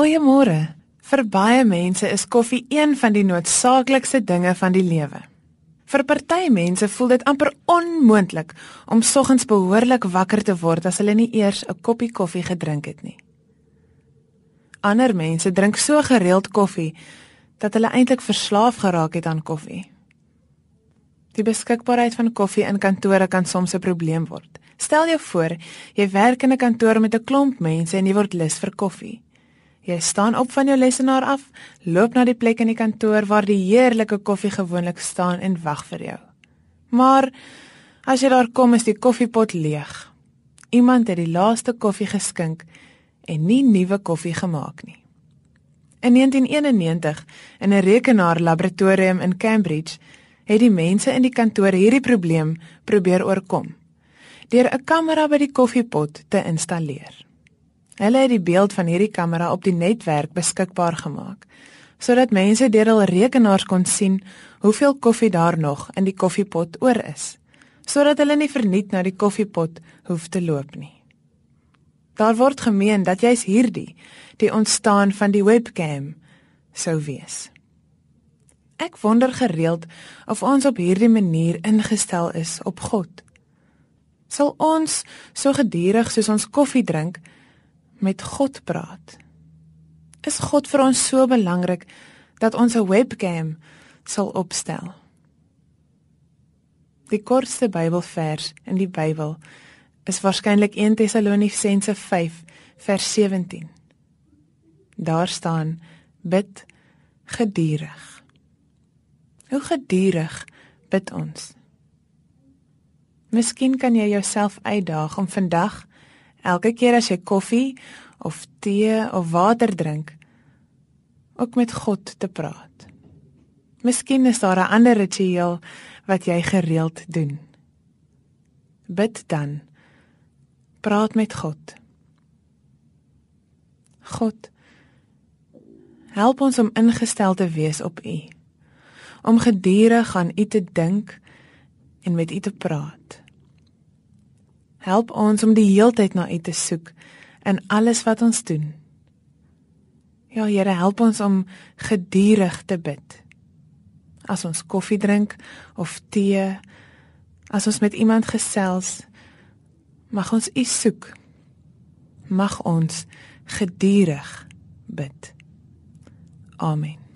Goeiemôre. Vir baie mense is koffie een van die noodsaaklikste dinge van die lewe. Vir party mense voel dit amper onmoontlik om soggens behoorlik wakker te word as hulle nie eers 'n koppie koffie gedrink het nie. Ander mense drink so gereeld koffie dat hulle eintlik verslaaf geraak het aan koffie. Die beskikbaarheid van koffie in kantore kan soms 'n probleem word. Stel jou voor, jy werk in 'n kantoor met 'n klomp mense en jy word lus vir koffie. Jy staan op van jou lesenaar af, loop na die plek in die kantoor waar die heerlike koffie gewoonlik staan en wag vir jou. Maar as jy daar kom, is die koffiepot leeg. Iemand het die laaste koffie geskink en nie nuwe koffie gemaak nie. In 1991 in 'n rekenaarlaboratorium in Cambridge het die mense in die kantoor hierdie probleem probeer oorkom deur 'n kamera by die koffiepot te installeer. Hulle het die beeld van hierdie kamera op die netwerk beskikbaar gemaak sodat mense deur hul rekenaars kon sien hoeveel koffie daar nog in die koffiepot oor is, sodat hulle nie verniet na die koffiepot hoef te loop nie. Daar word gemeen dat jy's hierdie die ontstaan van die webcam sou wees. Ek wonder gereeld of ons op hierdie manier ingestel is op God sal ons so gedurig soos ons koffie drink met God praat. Is God vir ons so belangrik dat ons 'n webcam sal opstel? Die kortste Bybelvers in die Bybel is waarskynlik 1 Tessalonisense 5 vers 17. Daar staan: Bid gedurig. Hoe gedurig bid ons? Miskien kan jy jouself uitdaag om vandag elke keer as jy koffie of tee of water drink ook met God te praat. Miskien is daar 'n ander ritueel wat jy gereeld doen. Bid dan. Praat met God. God help ons om ingestel te wees op U. Om gedurig aan U te dink en met U te praat. Help ons om die heeltyd na U te soek in alles wat ons doen. Ja Here, help ons om gedurig te bid. As ons koffie drink of tee, as ons met iemand gesels, mag ons U soek. Mag ons gedurig bid. Amen.